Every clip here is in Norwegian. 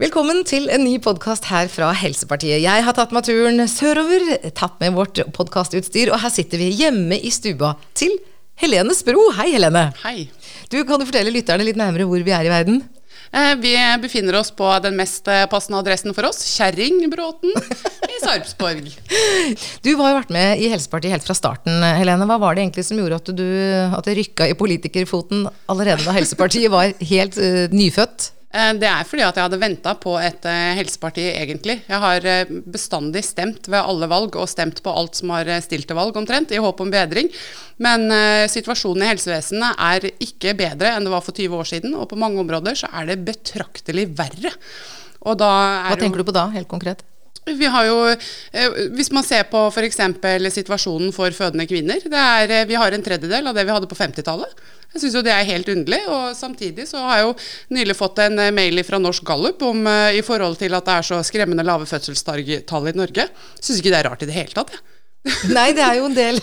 Velkommen til en ny podkast her fra Helsepartiet. Jeg har tatt meg turen sørover, tatt med vårt podkastutstyr, og her sitter vi hjemme i stua til Helene Spro. Hei, Helene. Hei. Du, Kan du fortelle lytterne litt nærmere hvor vi er i verden? Eh, vi befinner oss på den mest eh, passende adressen for oss, Kjerringbråten i Sarpsborg. Du har jo vært med i Helsepartiet helt fra starten, Helene. Hva var det egentlig som gjorde at, du, at det rykka i politikerfoten allerede da Helsepartiet var helt uh, nyfødt? Eh, det er fordi at jeg hadde venta på et uh, helseparti, egentlig. Jeg har uh, bestandig stemt ved alle valg, og stemt på alt som har stilt til valg, omtrent, i håp om bedring. Men situasjonen i helsevesenet er ikke bedre enn det var for 20 år siden, og på mange områder så er det betraktelig verre. Hva tenker du på da, helt konkret? Vi har jo, Hvis man ser på f.eks. situasjonen for fødende kvinner. Er, vi har en tredjedel av det vi hadde på 50-tallet. Jeg syns jo det er helt underlig. Og samtidig så har jeg jo nylig fått en eh, mail fra Norsk Gallup om, uh, i forhold til at det er så skremmende lave fødselstall i Norge. Syns ikke det er rart i det hele tatt, jeg. Nei, det er jo en del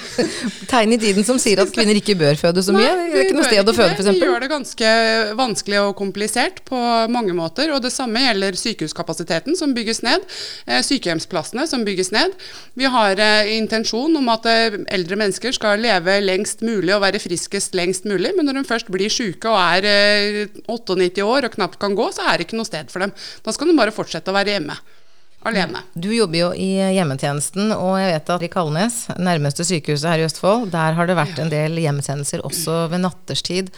tegn i tiden som sier at kvinner ikke bør føde så mye. Nei, det er ikke noe sted å føde, f.eks. Det gjør det ganske vanskelig og komplisert på mange måter. Og det samme gjelder sykehuskapasiteten som bygges ned. Eh, sykehjemsplassene som bygges ned. Vi har eh, intensjon om at eh, eldre mennesker skal leve lengst mulig og være friskest lengst mulig. Men når de først blir syke og er 98 år og knapt kan gå, så er det ikke noe sted for dem. Da skal de bare fortsette å være hjemme alene. Du jobber jo i hjemmetjenesten, og jeg vet at i Kalnes, nærmeste sykehuset her i Østfold, der har det vært en del hjemmesendelser også ved natterstid.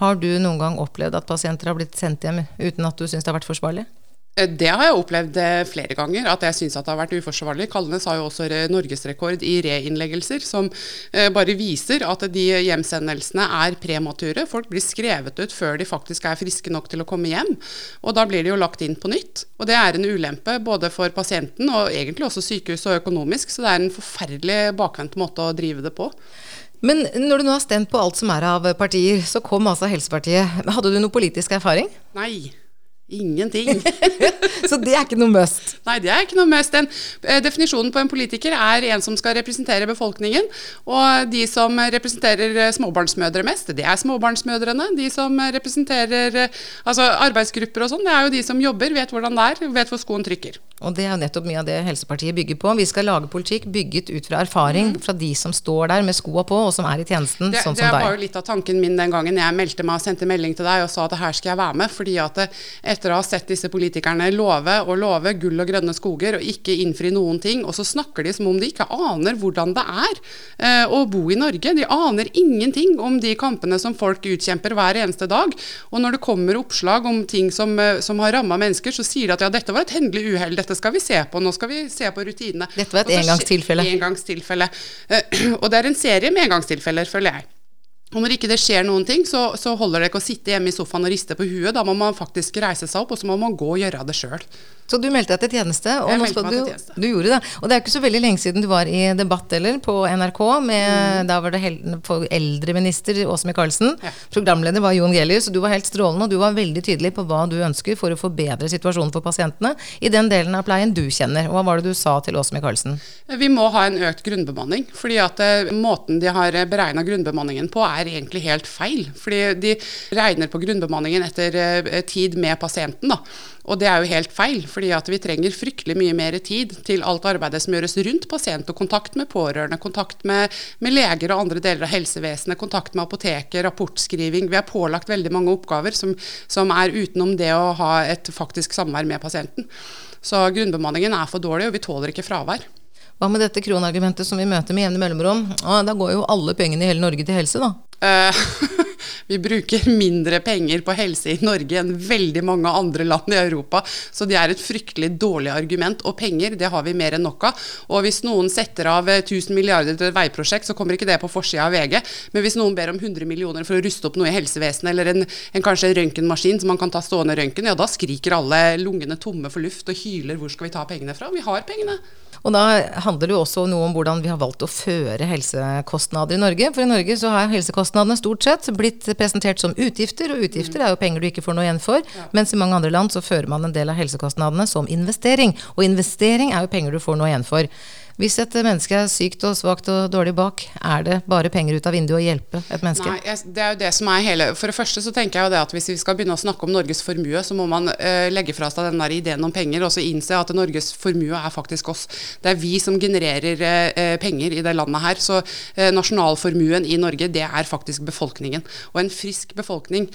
Har du noen gang opplevd at pasienter har blitt sendt hjem uten at du syns det har vært forsvarlig? Eh, det har jeg opplevd eh, flere ganger, at jeg syns det har vært uforsvarlig. Kalnes har jo også norgesrekord i reinnleggelser, som eh, bare viser at de hjemsendelsene er premature. Folk blir skrevet ut før de faktisk er friske nok til å komme hjem. Og da blir de jo lagt inn på nytt. Og det er en ulempe både for pasienten og egentlig også sykehuset og økonomisk, så det er en forferdelig bakvendt måte å drive det på. Men når du nå har stemt på alt som er av partier, så kom altså Helsepartiet. Hadde du noe politisk erfaring? Nei. Ingenting. så det er ikke noe must? Nei, det er ikke noe must. Den, eh, definisjonen på en politiker er en som skal representere befolkningen. Og de som representerer eh, småbarnsmødre mest, det er småbarnsmødrene. De som representerer eh, altså arbeidsgrupper og sånn, det er jo de som jobber, vet hvordan det er, vet hvor skoen trykker. Og det er jo nettopp mye av det Helsepartiet bygger på. Vi skal lage politikk bygget ut fra erfaring mm. fra de som står der med skoa på, og som er i tjenesten, det, sånn som deg. Det var jo litt av tanken min den gangen jeg meldte meg og sendte melding til deg og sa at her skal jeg være med. fordi at etter å ha sett disse politikerne love og love gull og grønne skoger og ikke innfri noen ting, og så snakker de som om de ikke aner hvordan det er eh, å bo i Norge. De aner ingenting om de kampene som folk utkjemper hver eneste dag. Og når det kommer oppslag om ting som, eh, som har ramma mennesker, så sier de at ja, dette var et hendelig uhell. dette skal vi se på, nå skal vi se på rutinene. Dette var et engangstilfelle. engangstilfelle. Og det er en serie med engangstilfeller, føler jeg. Og når ikke det skjer noen ting, så, så, holder det ikke å sitte hjemme i sofaen og riste på huet. Da må man faktisk reise seg opp, og så må man gå og gjøre det sjøl. Så du meldte deg til tjeneste, og meg til tjeneste. du gjorde det. Og det er ikke så veldig lenge siden du var i debatt eller på NRK med mm. Da var det eldreminister Åse Michaelsen. Ja. Programleder var Jon Gelius, du var helt strålende, og du var veldig tydelig på hva du ønsker for å forbedre situasjonen for pasientene i den delen av pleien du kjenner. Hva var det du sa til Åse Michaelsen? Vi må ha en økt grunnbemanning. fordi at uh, måten de har beregna grunnbemanningen på, er egentlig helt feil. Fordi de regner på grunnbemanningen etter uh, tid med pasienten. da. Og det er jo helt feil, fordi vi trenger fryktelig mye mer tid til alt arbeidet som gjøres rundt pasient, og kontakt med pårørende, kontakt med, med leger og andre deler av helsevesenet, kontakt med apoteket, rapportskriving. Vi er pålagt veldig mange oppgaver som, som er utenom det å ha et faktisk samvær med pasienten. Så grunnbemanningen er for dårlig, og vi tåler ikke fravær. Hva med dette kronargumentet som vi møter med jevne mellomrom? Ah, da går jo alle pengene i hele Norge til helse, da. Uh, Vi bruker mindre penger på helse i Norge enn veldig mange andre land i Europa. Så det er et fryktelig dårlig argument. Og penger, det har vi mer enn nok av. Og hvis noen setter av 1000 eh, milliarder til et veiprosjekt, så kommer ikke det på forsida av VG. Men hvis noen ber om 100 millioner for å ruste opp noe i helsevesenet, eller en, en kanskje røntgenmaskin som man kan ta stående røntgen, ja da skriker alle lungene tomme for luft og hyler hvor skal vi ta pengene fra? Vi har pengene. Og da handler det jo også noe om hvordan vi har valgt å føre helsekostnader i Norge. For i Norge så har helsekostnadene stort sett blitt presentert som utgifter, og utgifter er jo penger du ikke får noe igjen for. Mens i mange andre land så fører man en del av helsekostnadene som investering. Og investering er jo penger du får noe igjen for. Hvis et menneske er sykt og svakt og dårlig bak, er det bare penger ut av vinduet å hjelpe et menneske? Nei, jeg, det er jo det som er hele For det første så tenker jeg jo det at hvis vi skal begynne å snakke om Norges formue, så må man uh, legge fra seg den der ideen om penger og så innse at Norges formue er faktisk oss. Det er vi som genererer uh, penger i det landet her. Så uh, nasjonalformuen i Norge, det er faktisk befolkningen. Og en frisk befolkning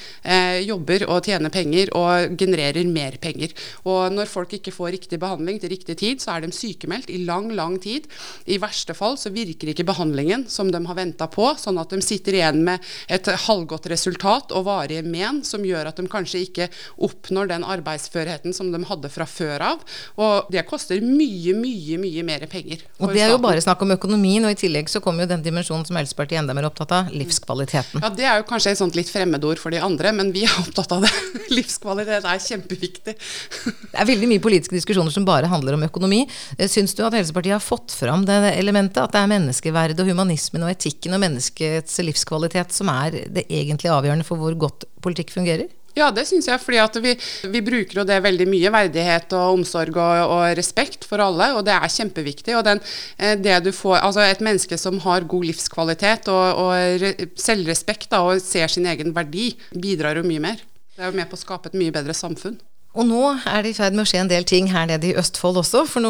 jobber og tjener penger og genererer mer penger. Og når folk ikke får riktig behandling til riktig tid, så er de sykemeldt i lang, lang tid tid. I verste fall så virker ikke behandlingen som de har venta på, sånn at de sitter igjen med et halvgodt resultat og varige men som gjør at de kanskje ikke oppnår den arbeidsførheten som de hadde fra før av. Og det koster mye, mye, mye mer penger. Og det er jo bare snakk om økonomien, og i tillegg så kommer jo den dimensjonen som Helsepartiet enda mer opptatt av, livskvaliteten. Ja, det er jo kanskje et sånt litt fremmedord for de andre, men vi er opptatt av det. Livskvalitet er kjempeviktig. det er veldig mye politiske diskusjoner som bare handler om økonomi. Syns du at Helsepartiet har fått fått fram det elementet, at det er menneskeverdet og humanismen og etikken og menneskets livskvalitet som er det egentlig avgjørende for hvor godt politikk fungerer? Ja, det syns jeg. fordi vi, vi, bruker jo det veldig mye. Verdighet og omsorg og, og, respekt for alle. Og det er kjempeviktig. Og den, eh, får, altså et menneske som har god livskvalitet og, og re, selvrespekt da, og ser sin egen verdi, bidrar jo mye mer. Det er jo med på å skape et mye bedre samfunn. Og nå er det i ferd med å skje en del ting her nede i Østfold også. For nå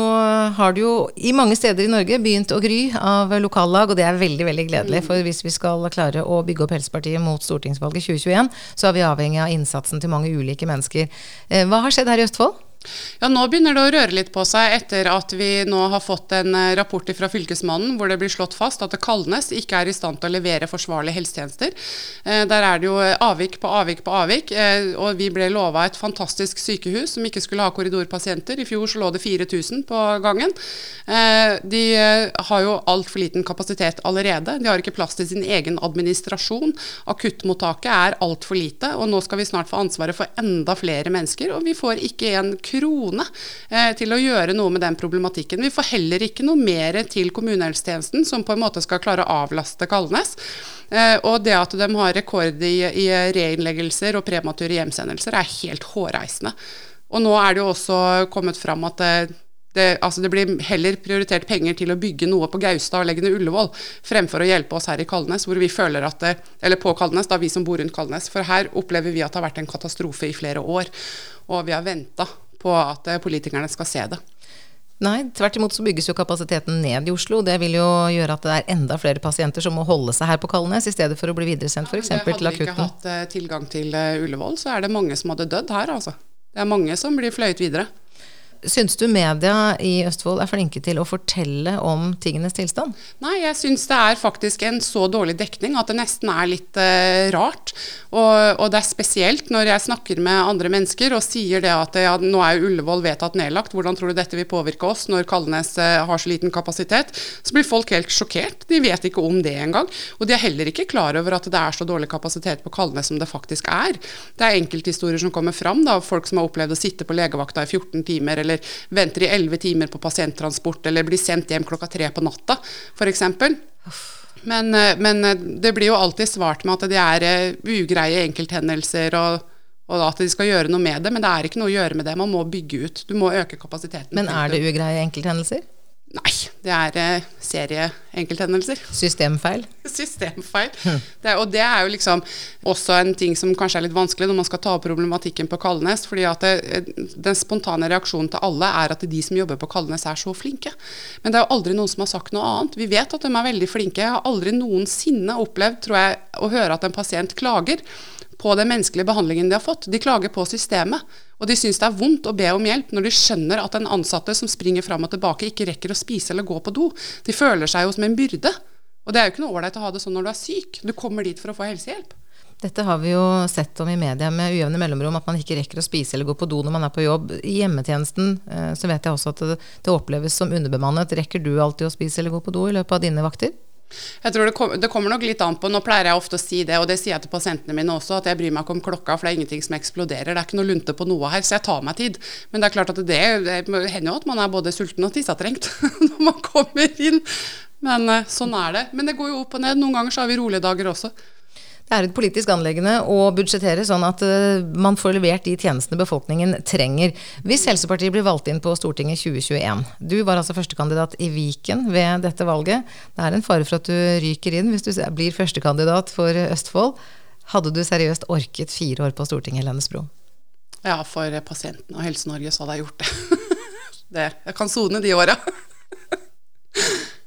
har det jo i mange steder i Norge begynt å gry av lokallag, og det er veldig veldig gledelig. For hvis vi skal klare å bygge opp Helsepartiet mot stortingsvalget 2021, så er vi avhengig av innsatsen til mange ulike mennesker. Eh, hva har skjedd her i Østfold? Ja, Nå begynner det å røre litt på seg etter at vi nå har fått en eh, rapport fra Fylkesmannen hvor det blir slått fast at Kalnes ikke er i stand til å levere forsvarlige helsetjenester. Eh, der er det jo avvik på avvik på avvik. Eh, og vi ble lova et fantastisk sykehus som ikke skulle ha korridorpasienter. I fjor så lå det 4000 på gangen. De har jo altfor liten kapasitet allerede. De har ikke plass til sin egen administrasjon. Akuttmottaket er altfor lite. Og nå skal vi snart få ansvaret for enda flere mennesker, og vi får ikke en krone eh, til å gjøre noe med den problematikken. Vi får heller ikke noe mer til kommunehelsetjenesten, som på en måte skal klare å avlaste Kalnes. Eh, og det at de har rekord i, i reinnleggelser og premature hjemsendelser, er helt hårreisende. Og nå er det jo også kommet fram at det, det, altså det, blir heller prioritert penger til å bygge noe på Gaustad og legge ned Ullevål, fremfor å hjelpe oss her i Kalnes, hvor vi føler at det, Eller på Kalnes, da vi som bor rundt Kalnes. For her opplever vi at det har vært en katastrofe i flere år. Og vi har venta på at eh, politikerne skal se det. Nei, tvert imot så bygges jo kapasiteten ned i Oslo. Det vil jo gjøre at det er enda flere pasienter som må holde seg her på Kalnes, i stedet for å bli videresendt f.eks. Ja, til akutten. Hadde vi ikke hatt uh, tilgang til uh, Ullevål, så er det mange som hadde dødd her, altså. Det er mange som blir fløyet videre. Syns du media i Østfold er flinke til å fortelle om tingenes tilstand? Nei, jeg syns det er faktisk en så dårlig dekning at det nesten er litt uh, rart. Og, og, det er spesielt når jeg snakker med andre mennesker og sier det at ja, nå er jo Ullevål vedtatt nedlagt, hvordan tror du dette vil påvirke oss når Kalnes uh, har så liten kapasitet? Så blir folk helt sjokkert. De vet ikke om det engang. Og de er heller ikke klar over at det er så dårlig kapasitet på Kalnes som det faktisk er. Det er enkelthistorier som kommer fram, da, folk som har opplevd å sitte på legevakta i 14 timer. eller eller venter i elleve timer på pasienttransport, eller blir sendt hjem klokka tre på natta, f.eks. Men, eh, men eh, det blir jo alltid svart med at det er eh, ugreie enkelthendelser, og, og at de skal gjøre noe med det. Men det er ikke noe å gjøre med det. Man må bygge ut. Du må øke kapasiteten. Men er det ugreie enkelthendelser? Nei, det er uh, serieenkelthendelser. Systemfeil? Systemfeil. Det, og det er jo liksom også en ting som kanskje er litt vanskelig når man skal ta opp problematikken på Kalnes. fordi at det, eh, den spontane reaksjonen til alle er at de som jobber på Kalnes er så flinke. Men det er jo aldri noen som har sagt noe annet. Vi vet at de er veldig flinke. Jeg har aldri noensinne opplevd, tror jeg, å høre at en pasient klager på den menneskelige behandlingen de har fått. De klager på systemet. Og de syns det er vondt å be om hjelp når de skjønner at den ansatte som springer fram og tilbake, ikke rekker å spise eller gå på do. De føler seg jo som en byrde. Og det er jo ikke noe ålreit å ha det sånn når du er syk. Du kommer dit for å få helsehjelp. Dette har vi jo sett om i media med ujevne mellomrom, at man ikke rekker å spise eller gå på do når man er på jobb. I hjemmetjenesten eh, så vet jeg også at det, det oppleves som underbemannet. Rekker du alltid å spise eller gå på do i løpet av dine vakter? Jeg tror det, kom, det, kommer nok litt an på. Nå pleier jeg ofte å si det, og det sier jeg til pasientene mine også, at jeg bryr meg ikke om klokka, for det er ingenting som eksploderer. Det er ikke noe lunte på noe her, så jeg tar meg tid. Men det er klart at det, det hender jo at man er både sulten og tissetrengt når man kommer inn. Men eh, sånn er det. Men det går jo opp og ned. Noen ganger så har vi rolige dager også. Det er et politisk anleggende å budsjettere sånn at uh, man får levert de tjenestene befolkningen trenger. Hvis Helsepartiet blir valgt inn på Stortinget 2021 Du var altså førstekandidat i Viken ved dette valget. Det er en fare for at du ryker inn hvis du blir førstekandidat for Østfold. Hadde du seriøst orket fire år på Stortinget, Helene Bro? Ja, for pasientene og Helse-Norge så hadde jeg gjort det. det jeg kan sone de åra.